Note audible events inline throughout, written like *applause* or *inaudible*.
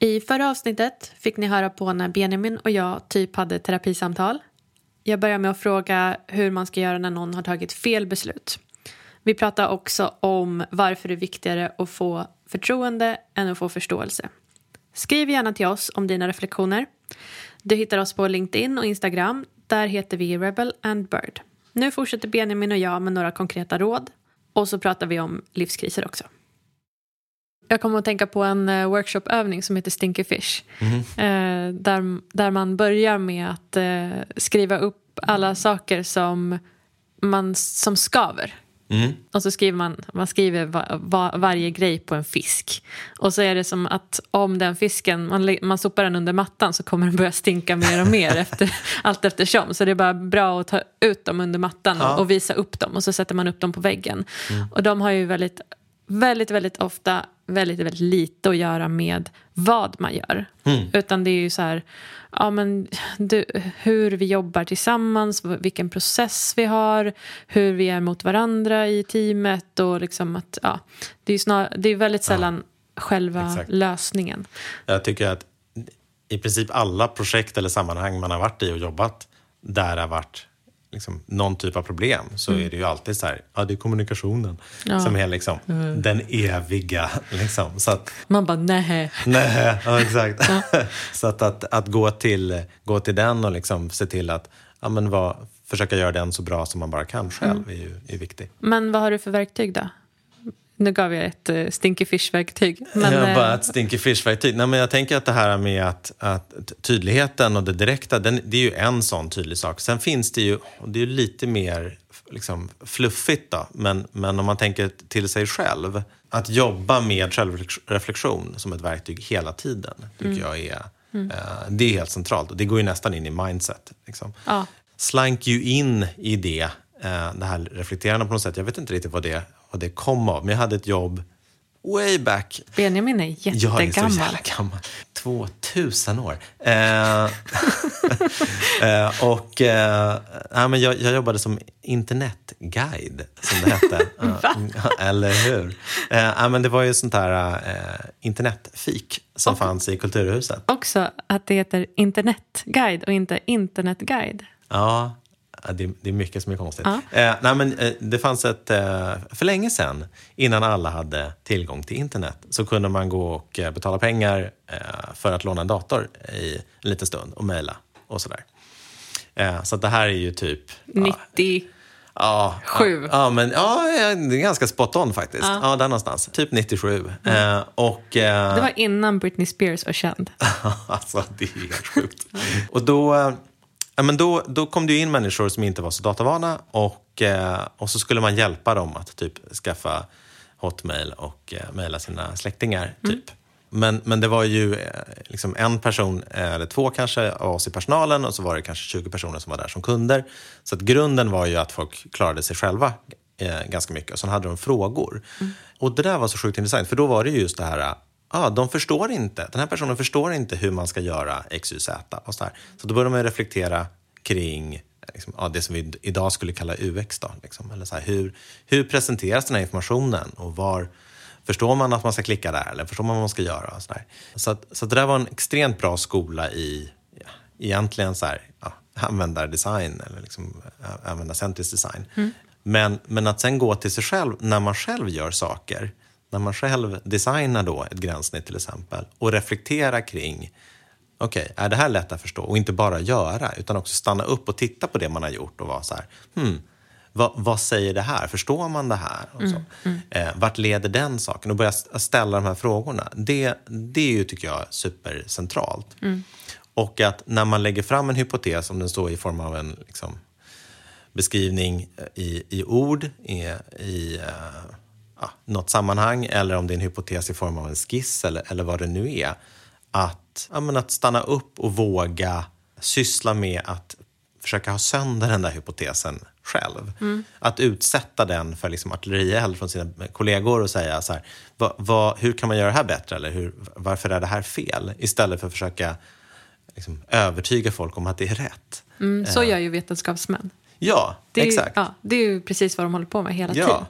I förra avsnittet fick ni höra på när Benjamin och jag typ hade terapisamtal. Jag börjar med att fråga hur man ska göra när någon har tagit fel beslut. Vi pratar också om varför det är viktigare att få förtroende än att få förståelse. Skriv gärna till oss om dina reflektioner. Du hittar oss på LinkedIn och Instagram. Där heter vi Rebel and Bird. Nu fortsätter Benjamin och jag med några konkreta råd. Och så pratar vi om livskriser också. Jag kommer att tänka på en uh, workshopövning som heter Stinky Fish. Mm. Där, där man börjar med att uh, skriva upp alla saker som, man, som skaver. Mm. Och så skriver man, man skriver va, va, varje grej på en fisk. Och så är det som att om den fisken, man, man sopar den under mattan så kommer den börja stinka mer och mer *laughs* efter, allt eftersom. Så det är bara bra att ta ut dem under mattan ja. och, och, visa upp dem och så sätter man upp dem på väggen. Mm. Och de har ju väldigt, väldigt, väldigt ofta väldigt, väldigt lite att göra med vad man gör. Mm. Utan det är ju så här, ja, men du, hur vi jobbar tillsammans, vilken process vi har, hur vi är mot varandra i teamet och liksom att, ja, det är, snar, det är väldigt sällan ja, själva exakt. lösningen. Jag tycker att i princip alla projekt eller sammanhang man har varit i och jobbat där har varit liksom, någon typ av problem så mm. är det ju alltid så här, ja det är kommunikationen ja. som är liksom mm. den eviga. Liksom. Så att, Man bara, nej. Nej, ja exakt. Ja. *laughs* så att, att, att, gå, till, gå till den och liksom se till att ja, men vad, försöka göra den så bra som man bara kan själv mm. är ju är viktigt. Men vad har du för verktyg då? Nu gav jag ett uh, stinky fish-verktyg. Men, ja, bara eh, ett stinky fish-verktyg. Nej, men jag tänker att det här med att, att tydligheten och det direkta, den, det är ju en sån tydlig sak. Sen finns det ju, och det är ju lite mer liksom, fluffigt då, men, men om man tänker till sig själv. Att jobba med självreflektion som ett verktyg hela tiden, tycker mm. jag är, mm. uh, det är helt centralt. Och det går ju nästan in i mindset. Liksom. Ja. Slank ju in i det, det här reflekterande på något sätt. Jag vet inte riktigt vad det vad det kom av. Men jag hade ett jobb way back. Benjamin är jättegammal. Jag är så jävla gammal. 2000 år. Eh, *laughs* eh, och eh, ja, men jag, jag, jobbade som internetguide, som det hette. *laughs* Eller hur? Eh, ja, men det var ju sånt här eh, internetfik som och, fanns i Kulturhuset. Också att det heter internetguide och inte internetguide. Ja, det, det, är mycket som är konstigt. Ja. Eh, nej, men, eh, det fanns ett, eh, för länge sedan, innan alla hade tillgång till internet, så kunde man gå och eh, betala pengar eh, för att låna en dator i en liten stund och mejla och sådär. Eh, så det här är ju typ... 90... Ja, Sju. Ja, men, ja, det är ganska spot on faktiskt. Ja. ja där någonstans. Typ 97. Mm. Och, det var innan Britney Spears var känd. *laughs* alltså, det är helt sjukt. och då, Ja, men då, då kom det in människor som inte var så datavana och, eh, och så skulle man hjälpa dem att typ skaffa Hotmail och eh, mejla sina släktingar. Mm. Typ. Mm. Men, men det var ju eh, liksom en person, eh, eller två kanske, av oss i personalen och så var det kanske 20 personer som var där som kunder. Så att grunden var ju att folk klarade sig själva eh, ganska mycket. Och sen hade de frågor. Mm. Och det där var så sjukt intressant, för då var det just det här ah, de förstår inte, den här personen förstår inte hur man ska göra X, Y, Z. Och så, här. så då börjar man reflektera kring liksom, ja, det som vi idag skulle kalla UX. Då, liksom. Eller så här, hur, hur presenteras den här informationen och var förstår man att man ska klicka där eller förstår man vad man ska göra? Och så där. Så, att, så att det där var en extremt bra skola i ja, egentligen så här, ja, användardesign eller liksom, användarcentrisk design. Mm. Men, men att sen gå till sig själv när man själv gör saker när man själv designar då ett gränssnitt till exempel och reflektera kring okej, okay, är det här lätt att förstå? Och inte bara göra, utan också stanna upp och titta på det man har gjort och vara så här, hmm, vad, vad säger det här? Förstår man det här? Och så. Mm, mm. Eh, vart leder den saken? Och börja ställa de här frågorna. Det, det är ju, tycker jag, supercentralt. Mm. Och att när man lägger fram en hypotes, om den står i form av en liksom, beskrivning i, i ord, i, i uh, ja, något sammanhang eller om det är en hypotes i form av en skiss eller, eller vad det nu är. Att, ja, men att stanna upp och våga syssla med att försöka ha sönder den där hypotesen själv. Mm. Att utsätta den för liksom artillerield från sina kollegor och säga så här, va, va, hur kan man göra det här bättre eller hur, varför är det här fel? Istället för att försöka liksom, övertyga folk om att det är rätt. Mm, så gör ju vetenskapsmän. Ja, det exakt. Ju, ja, det är ju precis vad de håller på med hela ja. tiden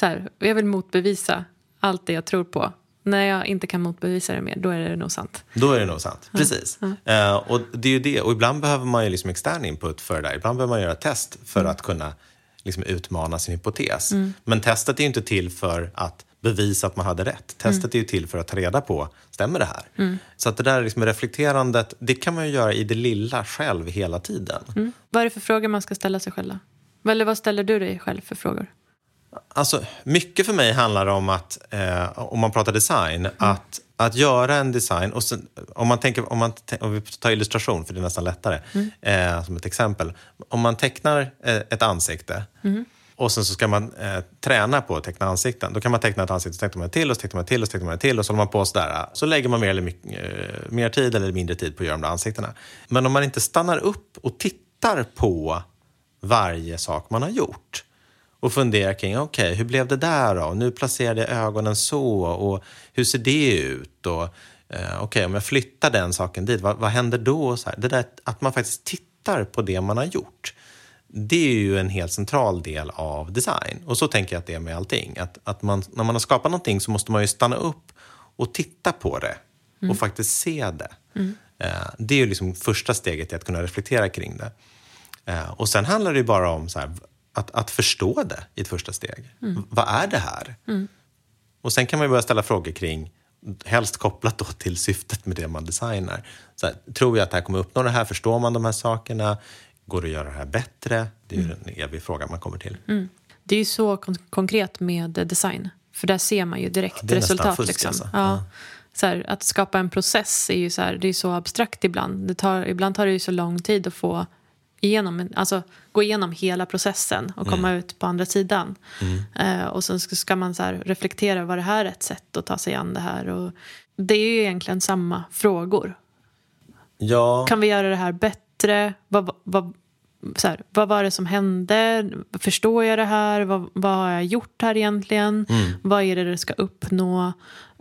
så här, jag vill motbevisa allt det jag tror på. när jag inte kan motbevisa det mer, då är det nog sant. Då är det nog sant. Precis. Eh, och det är ju det. Och ibland behöver man ju liksom extern input för det där. Ibland behöver man göra test för att kunna liksom utmana sin hypotes. Men testet är ju inte till för att bevisa att man hade rätt. Testet är ju till för att ta reda på, stämmer det här? Så att det där liksom reflekterandet, det kan man ju göra i det lilla själv hela tiden. Mm. Vad är det för frågor man ska ställa sig själv då? Eller vad ställer du dig själv för frågor? Alltså, mycket för mig handlar om att, eh, om man pratar design, att, att göra en design, och sen, om, man tänker, om, man, om vi tar illustration, för det är nästan lättare, eh, som ett exempel. Om man tecknar eh, ett ansikte och sen så ska man eh, träna på att teckna ansikten. Då kan man teckna ett ansikte, så tecknar man till och så tecknar man till och så tecknar man till och så håller man på sådär. Så lägger man mer eller mycket, eh, mer tid eller mindre tid på att göra de där ansiktena. Men om man inte stannar upp och tittar på varje sak man har gjort och funderar kring, okej, hur blev det där då? Nu placerade jag ögonen så och hur ser det ut? Och eh, okej, om jag flyttar den saken dit, vad, vad händer då? Så här, det där att man faktiskt tittar på det man har gjort. Det är ju en helt central del av design. Och så tänker jag att det är med allting. Att, att man, när man har skapat någonting så måste man ju stanna upp och titta på det och faktiskt se det. Eh, det är ju liksom första steget i att kunna reflektera kring det. Eh, och sen handlar det ju bara om så här, att, att förstå det i ett första steg. V- Vad är det här? Och sen kan man ju börja ställa frågor kring, helst kopplat då till syftet med det man designar. Så här, tror jag att det här kommer uppnå det här? Förstår man de här sakerna? Går det att göra det här bättre? Det är ju en evig fråga man kommer till. Det är ju så kon- konkret med design. För där ser man ju direkt nästan resultat. fusk, liksom. alltså. ja. Ja. Så här, att skapa en process är ju så, här, det är så abstrakt ibland. Det tar, ibland tar det ju så lång tid att få igenom, en- alltså, gå igenom hela processen och komma ut på andra sidan. Eh, och sen ska, man så reflektera, var det här ett sätt att ta sig an det här? Och det är ju egentligen samma frågor. Ja, Kan vi göra det här bättre? Vad, vad, så här, vad var det som hände? Förstår jag det här? Vad, vad har jag gjort här egentligen? Vad är det det ska uppnå?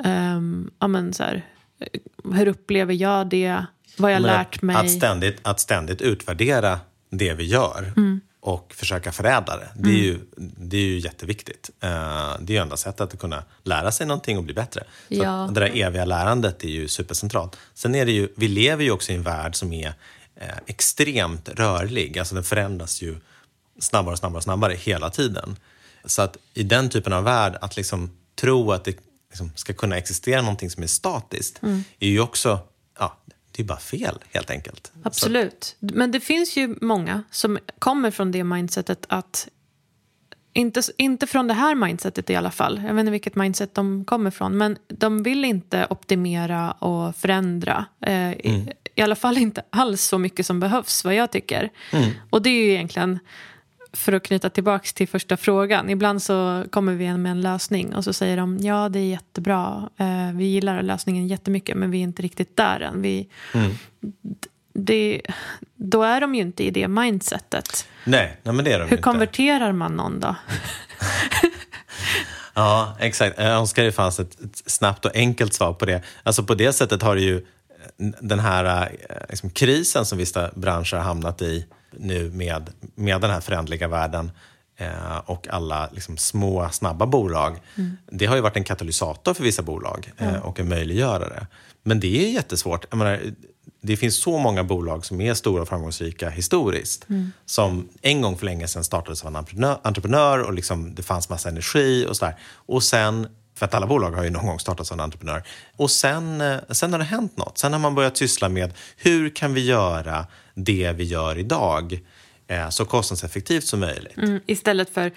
Um, ja, men så här, hur upplever jag det? Vad jag men lärt att, mig? Att ständigt, att ständigt utvärdera det vi gör och försöka förädla det. Det är, ju, det är ju jätteviktigt. Eh, det är ju enda sättet att kunna lära sig någonting och bli bättre. Så Ja. det där eviga lärandet är ju supercentralt. Sen är det ju, vi lever ju också i en värld som är eh, extremt rörlig. Alltså den förändras ju snabbare och snabbare och snabbare hela tiden. Så att i den typen av värld, att liksom tro att det liksom ska kunna existera någonting som är statiskt, är ju också, ja, det är bara fel helt enkelt. Absolut. Men det finns ju många som kommer från det mindsetet att inte, inte från det här mindsetet i alla fall. Jag vet inte vilket mindset de kommer från. Men de vill inte optimera och förändra. Eh, i, I alla fall inte alls så mycket som behövs, vad jag tycker. Och det är ju egentligen, för att knyta tillbaka till första frågan. Ibland så kommer vi med en lösning och så säger de ja, det är jättebra. Eh, vi gillar lösningen jättemycket, men vi är inte riktigt där än. Vi, det, då är de ju inte i det mindsetet. Nej, nej men det är de Hur inte. konverterar man någon då? *laughs* Ja, exakt. Jag önskar det fanns ett, ett snabbt och enkelt svar på det. Alltså på det sättet har det ju eh, den här eh, liksom, krisen som vissa branscher har hamnat i nu med, med den här förändliga världen eh, och alla liksom, små, snabba bolag. Det har ju varit en katalysator för vissa bolag eh, och en möjliggörare. Men det är jättesvårt. Menar, det finns så många bolag som är stora och framgångsrika historiskt. Som en gång för länge sedan startades av en entreprenör, entreprenör och liksom det fanns massa energi och sådär. Och sen, för att alla bolag har ju någon gång startats av en entreprenör. Och sen, eh, sen har det hänt något. Sen har man börjat syssla med hur kan vi göra det vi gör idag eh, så kostnadseffektivt som möjligt. Mm, istället för,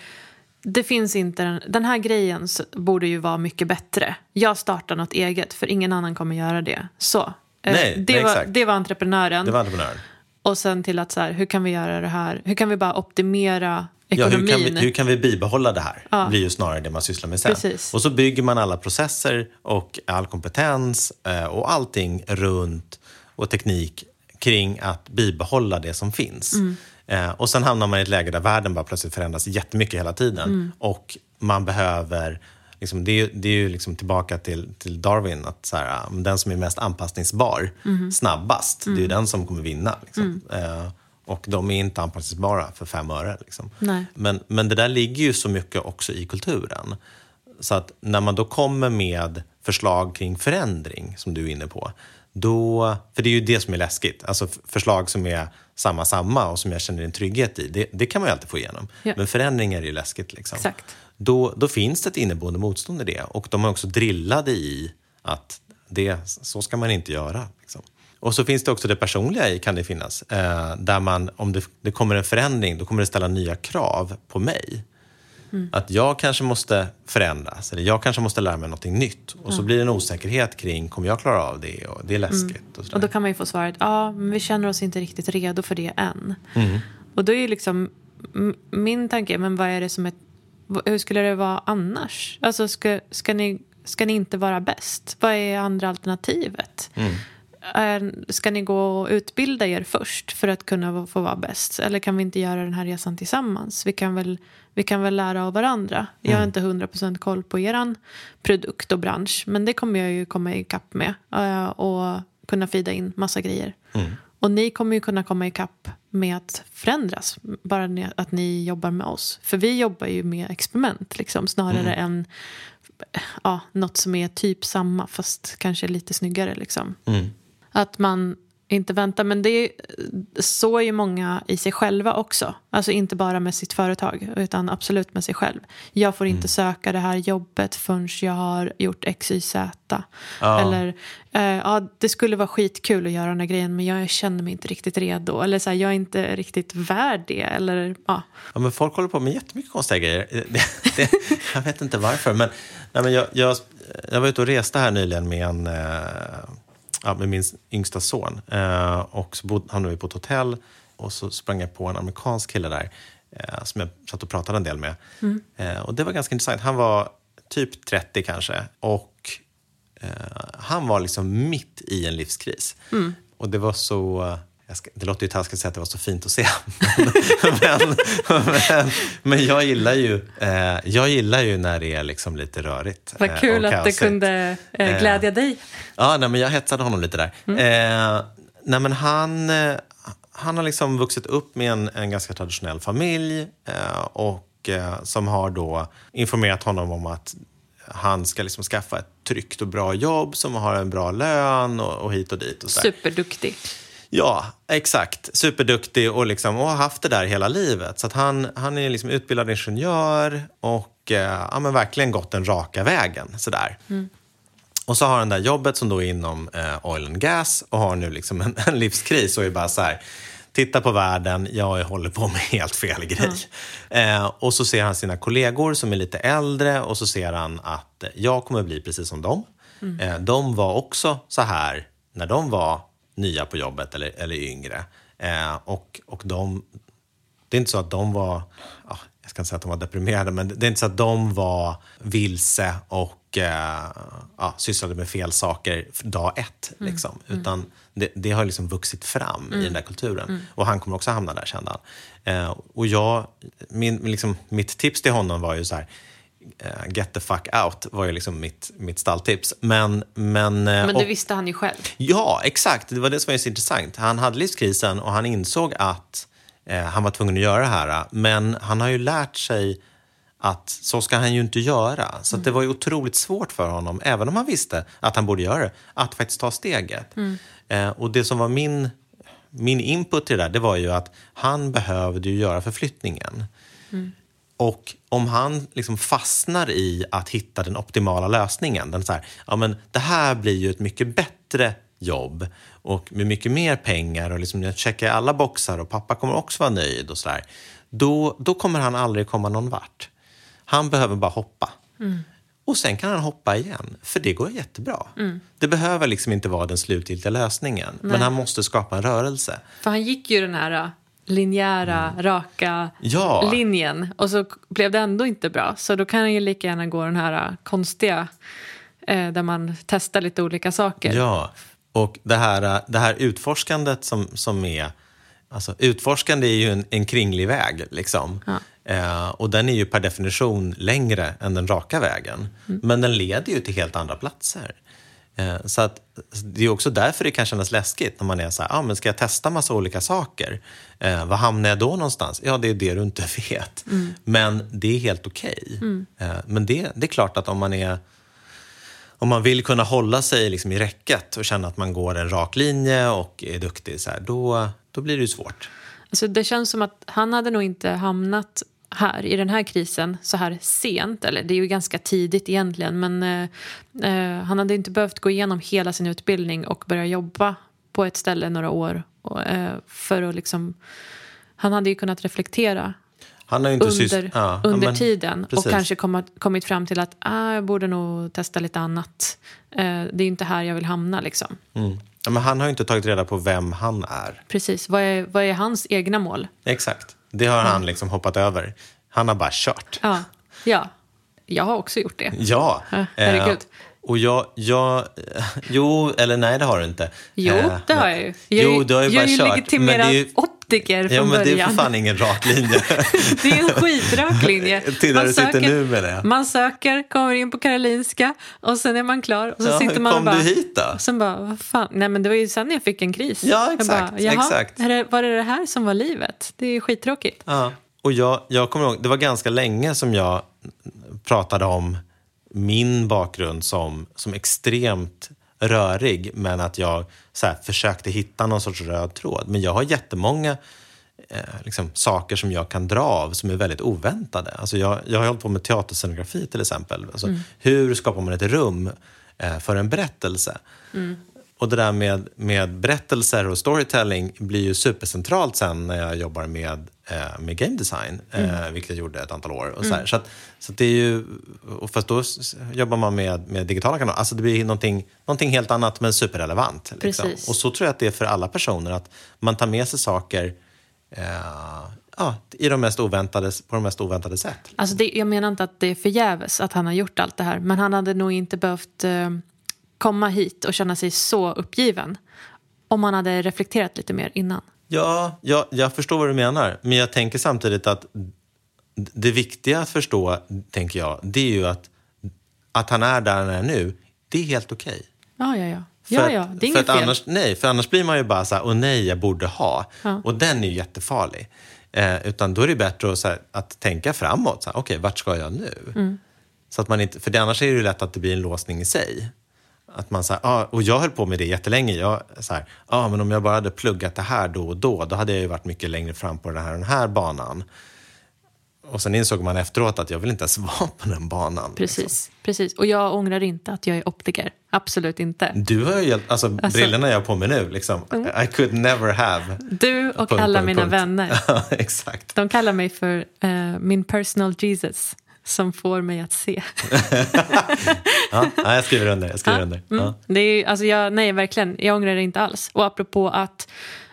det finns inte, den, den här grejen borde ju vara mycket bättre. Jag startar något eget, för ingen annan kommer göra det. Så. Eh, Nej, det, nej, var, exakt. det var entreprenören. Det var entreprenören. Och sen till att så här, hur kan vi göra det här? Hur kan vi bara optimera Ja, ekonomin? hur, kan vi, hur kan vi bibehålla det här? Ja. blir ju snarare det man sysslar med sen. Precis. Och så bygger man alla processer och all kompetens eh, och allting runt och teknik kring att bibehålla det som finns. Mm. Eh, och sen hamnar man i ett läge där världen bara plötsligt förändras jättemycket hela tiden. Mm. Och man behöver Liksom, det är, ju- det är ju liksom tillbaka till, till Darwin, att så här, um, den som är mest anpassningsbar Mm. snabbast, det är ju den som kommer vinna. Liksom. Eh, och de är inte anpassningsbara för fem öre. Liksom. Men, men det där ligger ju så mycket också i kulturen. Så att när man då kommer med förslag kring förändring, som du är inne på, då, för det är ju det som är läskigt. Alltså förslag som är samma, samma och som jag känner en trygghet i, det, det kan man ju alltid få igenom. Ja. Men förändring är ju läskigt. Liksom. Exakt. Då, då finns det ett inneboende motstånd i det och de är också drillade i att det, så ska man inte göra. Liksom. Och så finns det också det personliga i, kan det finnas, eh, där man, om det, det kommer en förändring, då kommer det ställa nya krav på mig. Att jag kanske måste förändras, eller jag kanske måste lära mig något nytt. Och så blir det en osäkerhet kring, kommer jag klara av det? Och det är läskigt. Och, sådär. Och då kan man ju få svaret, ja, men vi känner oss inte riktigt redo för det än. Mm. Och då är ju liksom, min tanke, men vad är det som är, hur skulle det vara annars? Alltså ska, ska, ni, ska ni inte vara bäst? Vad är andra alternativet? Mm. Ska ni gå och utbilda er först för att kunna få vara bäst? Eller kan vi inte göra den här resan tillsammans? Vi kan väl, vi kan väl lära av varandra. Jag har inte 100% koll på er produkt och bransch, men det kommer jag ju komma ikapp med eh, och kunna fida in massa grejer. Och ni kommer ju kunna komma ikapp med att förändras, bara att ni jobbar med oss. För vi jobbar ju med experiment, liksom, snarare än ja, något som är typ samma, fast kanske lite snyggare. Liksom. Mm. Att man inte väntar. Men det är, så är ju många i sig själva också. Alltså inte bara med sitt företag, utan absolut med sig själv. Jag får inte söka det här jobbet förrän jag har gjort X, Y, Z. Ja. Eller, eh, ja, det skulle vara skitkul att göra den här grejen, men jag känner mig inte riktigt redo. Eller så här, jag är inte riktigt värd det. Eller, ja. Ja, men folk håller på med jättemycket konstiga grejer. Det, det, jag vet inte varför. Men, nej, men jag, jag, jag var ute och reste här nyligen med, en, eh, ja, med min yngsta son. Eh, och så bod, hamnade vi på ett hotell och så sprang jag på en amerikansk kille där eh, som jag satt och pratade en del med. Eh, och det var ganska intressant. Han var typ 30 kanske. Och eh, han var liksom mitt i en livskris. Och det var så... Ska, det låter ju taskigt att säga att det var så fint att se. *laughs* men, men, men jag, gillar ju, eh, jag gillar ju när det är liksom lite rörigt. Vad eh, kul att det kunde eh, glädja dig. Ja, nej, men jag hetsade honom lite där. Eh, nej, men han, eh, han har liksom vuxit upp med en, en ganska traditionell familj eh, och eh, som har då informerat honom om att han ska liksom skaffa ett tryggt och bra jobb som har en bra lön och, och hit och dit. Och så. Superduktig. Ja, exakt. Superduktig och, liksom, och har haft det där hela livet. Så han, han är liksom utbildad ingenjör och eh, ja, men verkligen gått den raka vägen. Sådär. Och så har han det där jobbet som då är inom eh, oil and gas och har nu liksom en, *laughs* en livskris och är bara så här, titta på världen, jag håller på med helt fel grej. Eh, och så ser han sina kollegor som är lite äldre och så ser han att jag kommer bli precis som dem. Eh, de var också så här när de var nya på jobbet eller, eller yngre. Eh, och, och de, det är inte så att de var, ja, jag ska inte säga att de var deprimerade, men det är inte så att de var vilse och eh, ja, sysslade med fel saker dag ett. Liksom. Utan det, det har liksom vuxit fram i den där kulturen. Och han kommer också hamna där, kände han. Eh, och jag, min, liksom, mitt tips till honom var ju så här, get the fuck out var ju liksom mitt, mitt stalltips. Men, men, eh, Men och- det visste han ju själv. Ja, exakt. Det var det som var så intressant. Han hade livskrisen och han insåg att eh, han var tvungen att göra det här. Men han har ju lärt sig att så ska han ju inte göra. Så att det var ju otroligt svårt för honom, även om han visste att han borde göra det, att faktiskt ta steget. Eh, och det som var min, min input till det där, det var ju att han behövde ju göra förflyttningen. Och om han liksom fastnar i att hitta den optimala lösningen, den så här, ja men det här blir ju ett mycket bättre jobb och med mycket mer pengar och liksom jag checkar alla boxar och pappa kommer också vara nöjd och sådär. Då, då kommer han aldrig komma någon vart. Han behöver bara hoppa. Och sen kan han hoppa igen, för det går jättebra. Det behöver liksom inte vara den slutgiltiga lösningen, men han måste skapa en rörelse. För han gick ju den här äh, linjära, raka Mm. Ja. linjen och så blev det ändå inte bra. Så då kan han ju lika gärna gå den här äh, konstiga eh, där man testar lite olika saker. Ja, och det här, det här utforskandet som, som är... Alltså, utforskande är ju en, en kringlig väg. Liksom. Eh, och den är ju per definition längre än den raka vägen. Men den leder ju till helt andra platser. Eh, så att, det är också därför det kan kännas läskigt när man är så här, ah, men ska jag testa massa olika saker? Eh, vad hamnar jag då någonstans? Ja, det är det du inte *laughs* vet. Men det är helt okej. Eh, men det, det är klart att om man är om man vill kunna hålla sig liksom i räcket och känna att man går en rak linje och är duktig, så här, då, då blir det ju svårt. Alltså det känns som att han hade nog inte hamnat här i den här krisen så här sent. Eller det är ju ganska tidigt egentligen men eh, eh, han hade inte behövt gå igenom hela sin utbildning och börja jobba på ett ställe några år och, eh, för att liksom... Han hade ju kunnat reflektera under, ja, under men- tiden precis. och kanske komma, kommit fram till att ah, jag borde nog testa lite annat. Eh, det är inte här jag vill hamna. Liksom. Mm. Ja, men han har ju inte tagit reda på vem han är. Precis. Vad är, vad är hans egna mål? Exakt. Det har han liksom hoppat över. Han har bara kört. Ja, ja. jag har också gjort det. Ja. Herregud. Och jag, jag... *laughs* Jo, eller nej, det har du inte. Jo, Eh, det har jag ju. Jag, Jo, du har ju jag bara är kört. legitimerad men det är ju, optiker från Ja, men det är början. för fan ingen rak linje. *laughs* Det är en *laughs* skitrak linje. Till där du sitter nu med det. man söker, kommer in på Karolinska och sen är man klar. Och så Ja, sitter man kom och bara, du hit då? Sen bara, vad fan? Nej men det var ju sen jag fick en kris. Ja, Jag exakt, bara, Jaha, exakt. Det, var det det här som var livet? Det är ju skittråkigt. Ja. Och jag, jag kommer ihåg, det var ganska länge som jag pratade om min bakgrund som, som extremt rörig, men att jag så här, försökte hitta någon sorts röd tråd. Men jag har jättemånga eh, liksom, saker som jag kan dra av som är väldigt oväntade. Alltså jag, jag har hållit på med teaterscenografi till exempel. Alltså, Hur skapar man ett rum eh, för en berättelse? Och det där med, med berättelser och storytelling blir ju supercentralt sen när jag jobbar med, med game design, eh, vilket jag gjorde ett antal år. Och så här. Så, att, så att det är ju, och fast då jobbar man med, med digitala kanaler. Alltså det blir någonting, någonting helt annat men superrelevant. Liksom. Och så tror jag att det är för alla personer, att man tar med sig saker eh, ja, i de mest oväntade, på de mest oväntade sätt. Alltså det, jag menar inte att det är förgäves att han har gjort allt det här. Men han hade nog inte behövt eh, komma hit och känna sig så uppgiven. Om han hade reflekterat lite mer innan. Ja, jag, jag förstår vad du menar. Men jag tänker samtidigt att det viktiga att förstå, tänker jag, det är ju att, att han är där han är nu, det är helt okej. Ja, ja, ja. För Ja, ja, det är inget fel. Annars, nej, för annars blir man ju bara så här, åh nej, jag borde ha. Ja. Och den är ju jättefarlig. Eh, utan då är det bättre att, här, att tänka framåt. Okej, vart ska jag nu? Mm. Så att man inte, för det, annars är det ju lätt att det blir en låsning i sig. Att man så här, ah, och jag höll på med det jättelänge. Jag, så här, ah, men om jag bara hade pluggat det här då och då, då hade jag ju varit mycket längre fram på den här, den här banan. Och sen insåg man efteråt att jag vill inte ens *laughs* vara på den banan. liksom. Precis, precis. Och jag ångrar inte att jag är optiker. Absolut inte. Du har ju, hjälpt- alltså, brillorna jag har på mig nu, liksom, I could never have. Du och Punkt, alla punkt, mina punkt. vänner. *laughs* Ja, exakt. De kallar mig för eh, min personal Jesus som får mig att se. *laughs* Ja, ja, jag skriver under. Jag skriver under. Mm. Ja. Det är, alltså jag, nej, verkligen. Jag ångrar det inte alls. Och apropå att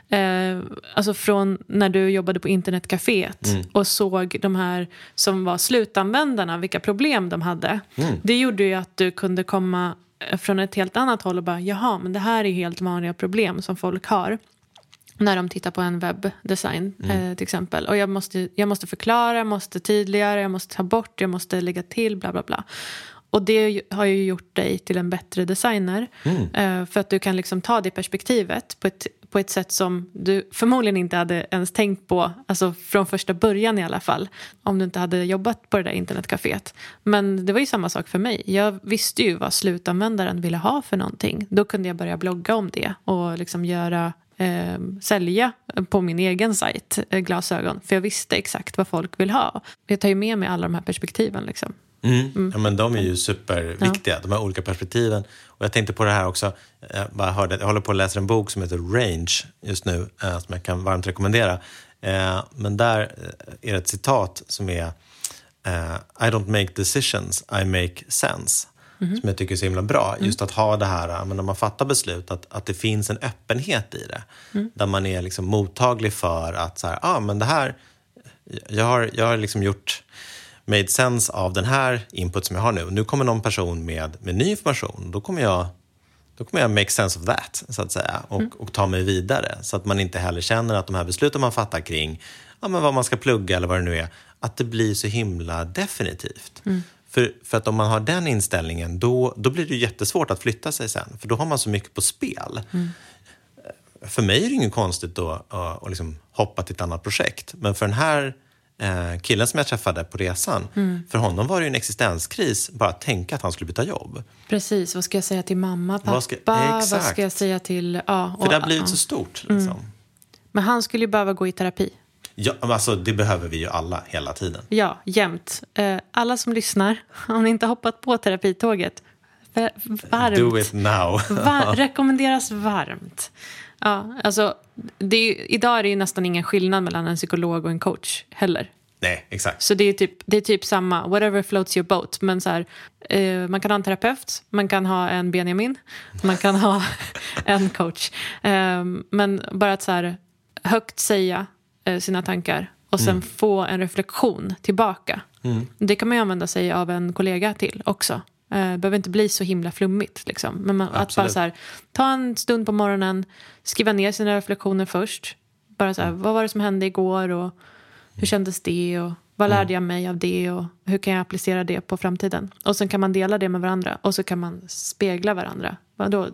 eh, alltså från när du jobbade på internetcaféet Mm. och såg de här som var slutanvändarna, vilka problem de hade. Mm. Det gjorde ju att du kunde komma eh, från ett helt annat håll och bara jaha, men det här är helt vanliga problem som folk har när de tittar på en webbdesign Mm. eh, till exempel. Och jag måste, jag måste förklara, jag måste tydligare, jag måste ta bort, jag måste lägga till, bla bla bla. Och det har ju gjort dig till en bättre designer. Eh, för att du kan liksom ta det perspektivet på ett, på ett sätt som du förmodligen inte hade ens tänkt på, alltså från första början i alla fall, om du inte hade jobbat på det där internetcaféet. Men det var ju samma sak för mig. Jag visste ju vad slutanvändaren ville ha för någonting. Då kunde jag börja blogga om det och liksom göra eh, sälja på min egen sajt eh, glasögon. För jag visste exakt vad folk vill ha. Jag tar ju med mig alla de här perspektiven. Liksom. Mm. Ja, men de är ju superviktiga, de här olika perspektiven. Och jag tänkte på det här också, jag, bara hörde, jag håller på att läsa en bok som heter Range just nu, eh, som jag kan varmt rekommendera. Eh, men där eh, är det ett citat som är eh, I don't make decisions, I make sense. Som jag tycker är så himla bra. Just att ha det här, eh, men när man fattar beslut, att, att det finns en öppenhet i det. Där man är liksom mottaglig för att så här, ah, men det här, jag har, jag har liksom gjort made sense av den här input som jag har nu. Nu kommer någon person med, med ny information. Då kommer jag då kommer jag make sense of that, så att säga, och, och ta mig vidare. Så att man inte heller känner att de här besluten man fattar kring ja, men vad man ska plugga eller vad det nu är, att det blir så himla definitivt. För, för att om man har den inställningen, då, då blir det jättesvårt att flytta sig sen. För då har man så mycket på spel. För mig är det inget konstigt då att att liksom hoppa till ett annat projekt. Men för den här eh, killen som jag träffade på resan. Mm. För honom var det ju en existenskris bara att tänka att han skulle byta jobb. Precis, vad ska jag säga till mamma, pappa? Vad ska- vad ska jag säga till... Ja, För det har och- blivit så stort. Liksom. Men han skulle ju behöva gå i terapi. Ja, alltså, det behöver vi ju alla hela tiden. Ja, jämt. Eh, alla som lyssnar, *laughs* om ni inte hoppat på terapitåget, va- varmt. Do it now. Va- *laughs* rekommenderas varmt. Ja, alltså, det är, idag är det ju nästan ingen skillnad mellan en psykolog och en coach heller. Nej, exakt. Så det är typ, det är typ samma, whatever floats your boat. Men så här, eh, man kan ha en terapeut, man kan ha en Benjamin, man kan ha *laughs* en coach. Eh, men bara att så här, högt säga sina tankar och sen få en reflektion tillbaka. Det kan man ju använda sig av en kollega till också. Eh, Det behöver inte bli så himla flummigt. Liksom. Men man, att bara så här, ta en stund på morgonen, skriva ner sina reflektioner först. Bara så här, vad var det som hände igår och hur kändes det och vad lärde jag mig av det och hur kan jag applicera det på framtiden? Och sen kan man dela det med varandra och så kan man spegla varandra. Vadå?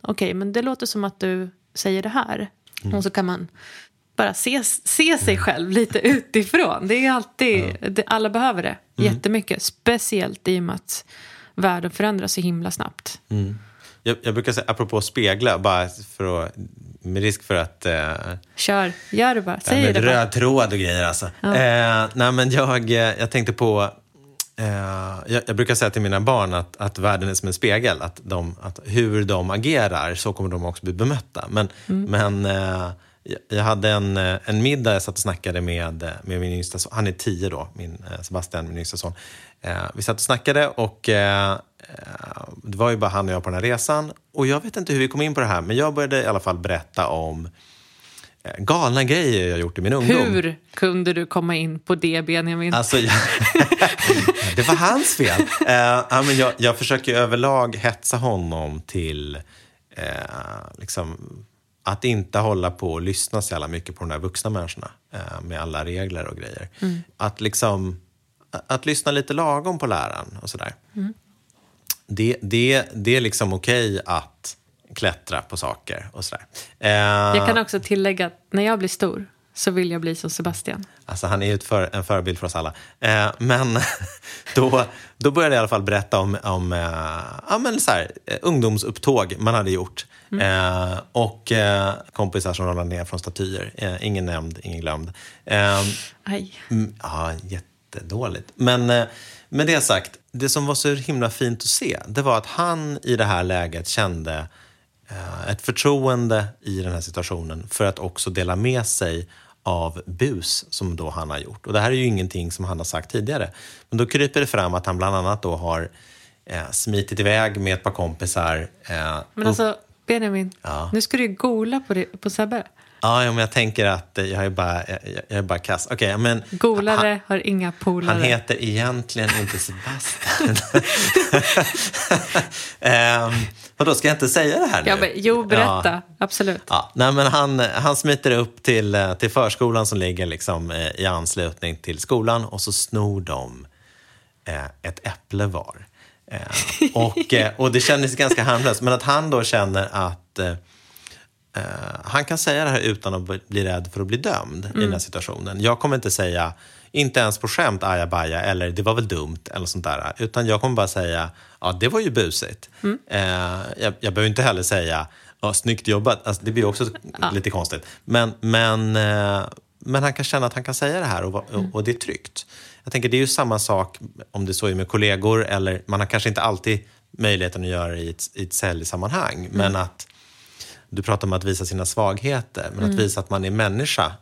Okej, men det låter som att du säger det här. Och så kan man bara se, se sig själv lite *laughs* utifrån. Det är alltid, det, alla behöver det jättemycket. Speciellt i och med att världen förändras så himla snabbt. Jag, jag brukar säga, apropå spegla, bara för att, med risk för att eh, Kör, gör det bara. Ja, Säg det bara. röd tråd och grejer alltså. Eh, nej, men jag, eh, jag tänkte på... Eh, jag, jag brukar säga till mina barn att, att världen är som en spegel. Att, de, att hur de agerar, så kommer de också bli bemötta. Men, men eh, jag- hade en, eh, en middag, jag satt och snackade med, eh, med min yngsta son. Han är tio då, min, eh, Sebastian, min yngsta son. Eh, vi satt och snackade och eh, det var ju bara han och jag på den här resan. Och jag vet inte hur vi kom in på det här, men jag började i alla fall berätta om eh, galna grejer jag gjort i min ungdom. Hur kunde du komma in på det, Benjamin? Alltså, jag, *laughs* det var hans fel. Eh, men jag, jag försöker överlag hetsa honom till liksom, att inte hålla på och lyssna så jävla mycket på de där vuxna människorna eh, med alla regler och grejer. Att, liksom, att, lyssna lite lagom på läraren och sådär. Det, det, det är liksom okej att klättra på saker och sådär. Eh, Jag kan också tillägga att när jag blir stor så vill jag bli som Sebastian. Alltså han är ju för, en förebild för oss alla. Eh, men *laughs* då, då började jag i alla fall berätta om, om eh, ja, men så här, eh, ungdomsupptåg man hade gjort. Eh, och eh, kompisar som ramlade ner från statyer. Eh, ingen nämnd, ingen glömd. Eh, Aj. Mm, Ja, jättedåligt. Men eh, med det sagt, det som var så himla fint att se, det var att han i det här läget kände ett förtroende i den här situationen för att också dela med sig av bus som då han har gjort. Och det här är ju ingenting som han har sagt tidigare. Men då kryper det fram att han bland annat då har eh, smitit iväg med ett par kompisar. Eh, Men alltså, Benjamin, Ja. nu ska du ju gola på, det, på Sebbe. Ja, men jag tänker att eh, jag är bara, jag, jag är bara kass. Okej, men... Golare har inga polare. Han heter egentligen inte Sebastian. um, *laughs* vadå, ska jag inte säga det här nu? Ja, men, jo, berätta. Ja. Absolut. Ja, nej, men han, han smiter upp till, eh, till förskolan som ligger liksom, eh, i anslutning till skolan och så snor de eh, ett äpple var. Eh, och, eh, och det kändes ganska harmlöst. Men att han då känner att eh, han kan säga det här utan att bli- rädd för att bli dömd i den här situationen. Jag kommer inte säga, inte ens på skämt, ajabaja eller det var väl dumt eller sånt där. Utan jag kommer bara säga, ja det var ju busigt. Eh, jag, jag behöver inte heller säga, ja snyggt jobbat. Alltså, det blir också lite konstigt. Men, men, eh, men han kan känna att han kan säga det här och, och, och det är tryggt. Jag tänker det är ju samma sak om det så är med kollegor eller man har kanske inte alltid möjligheten att göra det i ett, i ett säljsammanhang. Men att du pratar om att visa sina svagheter, men att visa att man är människa,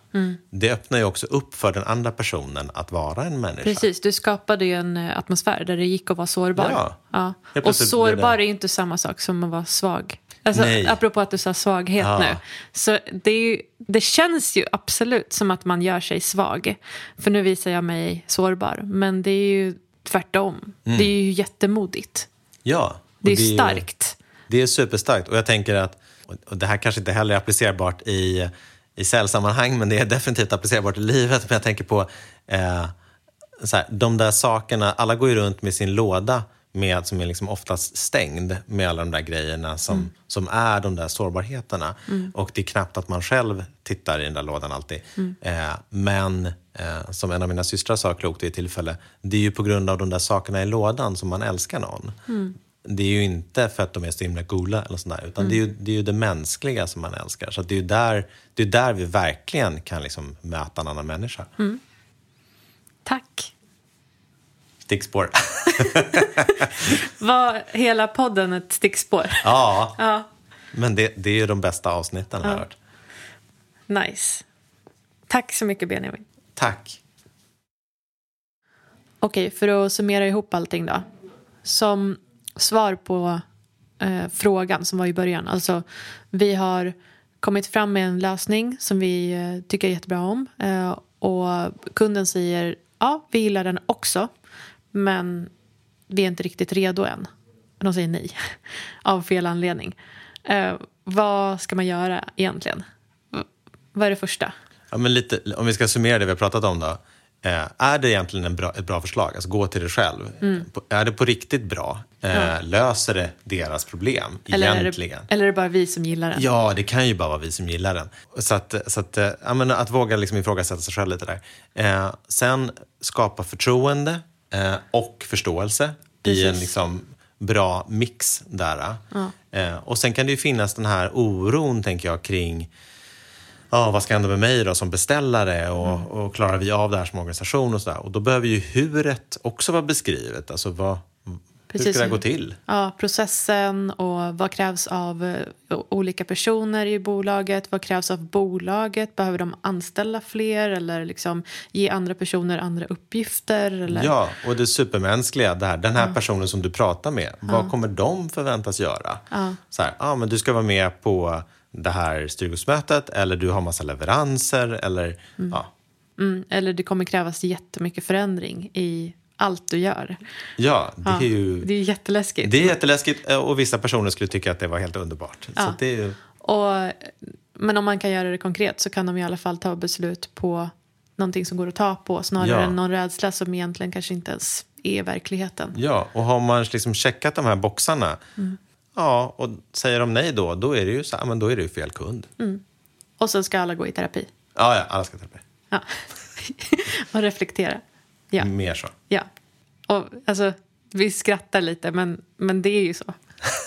det öppnar ju också upp för den andra personen att vara en människa. Precis, du skapade ju en eh, atmosfär där det gick att vara sårbar. Ja. Helt Och sårbar det- är ju inte samma sak som att vara svag. Alltså, Nej. apropå att du sa svaghet Ja. nu. Så det, är ju, det känns ju absolut som att man gör sig svag. För nu visar jag mig sårbar. Men det är ju tvärtom. Det är ju jättemodigt. Ja. Det är ju ju- starkt. Det är superstarkt. Och jag tänker att, och det här kanske inte heller är applicerbart i, i säljsammanhang, men det är definitivt applicerbart i livet. Men jag tänker på eh, så här, de där sakerna, alla går ju runt med sin låda med, som är liksom oftast stängd med alla de där grejerna som, som är de där sårbarheterna. Och det är knappt att man själv tittar i den där lådan alltid. Eh, men Eh, som en av mina systrar sa klokt vid ett tillfälle, det är ju på grund av de där sakerna i lådan som man älskar någon. Det är ju inte för att de är så himla coola eller sådär, utan det, är ju, det är ju det mänskliga som man älskar. Så det är ju där, det är där vi verkligen kan liksom möta en annan människa. Tack. Stickspår. *laughs* Var hela podden ett stickspår? ja, *laughs* Ja, men det, det är ju de bästa avsnitten har jag hört. nice. Tack så mycket Benjamin. Tack. Okej, för att summera ihop allting då. Som svar på eh, frågan som var i början. Alltså, vi har kommit fram med en lösning som vi eh, tycker jättebra om. Eh, och kunden säger ja, vi gillar den också. Men vi är inte riktigt redo än. De säger nej, *laughs* av fel anledning. Eh, vad ska man göra egentligen? V- vad är det första? Ja, men lite, om vi ska summera det vi har pratat om då. Eh, är det egentligen en bra, ett bra förslag? Alltså gå till dig själv. Mm. Är det på riktigt bra? Eh, Löser det deras problem Eller är, egentligen? det, eller är det bara vi som gillar den? Ja, det kan ju bara vara vi som gillar den. Så att, så att, eh, ja, men att våga liksom ifrågasätta sig själv lite där. Eh, sen skapa förtroende eh, och förståelse i en Precis. liksom bra mix där. Eh, och sen kan det ju finnas den här oron, tänker jag, kring ja, vad ska hända med mig då som beställare och, Mm. och klarar vi av det här som organisation och sådär. Och då behöver ju huret också vara beskrivet. Alltså vad, hur Precis. ska det gå till? Ja, processen och vad krävs av eh, olika personer i bolaget? Vad krävs av bolaget? Behöver de anställa fler eller liksom ge andra personer andra uppgifter? Eller? Ja, och det supermänskliga där. Den här personen som du pratar med, vad kommer de förväntas göra? Så här, ah, men du ska vara med på det här styrgruppsmötet eller du har massa leveranser eller ja. Mm, eller det kommer krävas jättemycket förändring i allt du gör. Ja, det Ja, är ju det är jätteläskigt. det är jätteläskigt eh, och vissa personer skulle tycka att det var helt underbart. Så att det är ju, Och, men om man kan göra det konkret så kan de i alla fall ta beslut på någonting som går att ta på snarare Ja. än någon rädsla som egentligen kanske inte ens är verkligheten. ja, och har man liksom checkat de här boxarna, ja, och säger de nej då, då är det ju, så, ja, men då är det ju fel kund. Och sen ska alla gå i terapi. Ja, ja, alla ska terapi. Ja. *laughs* och reflektera. Ja. Mer så. ja. Och, alltså, vi skrattar lite, men, men det är ju så.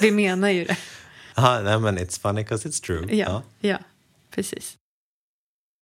Vi menar ju det. *laughs* Ja, nej, men it's funny because it's true. Ja, ja. precis.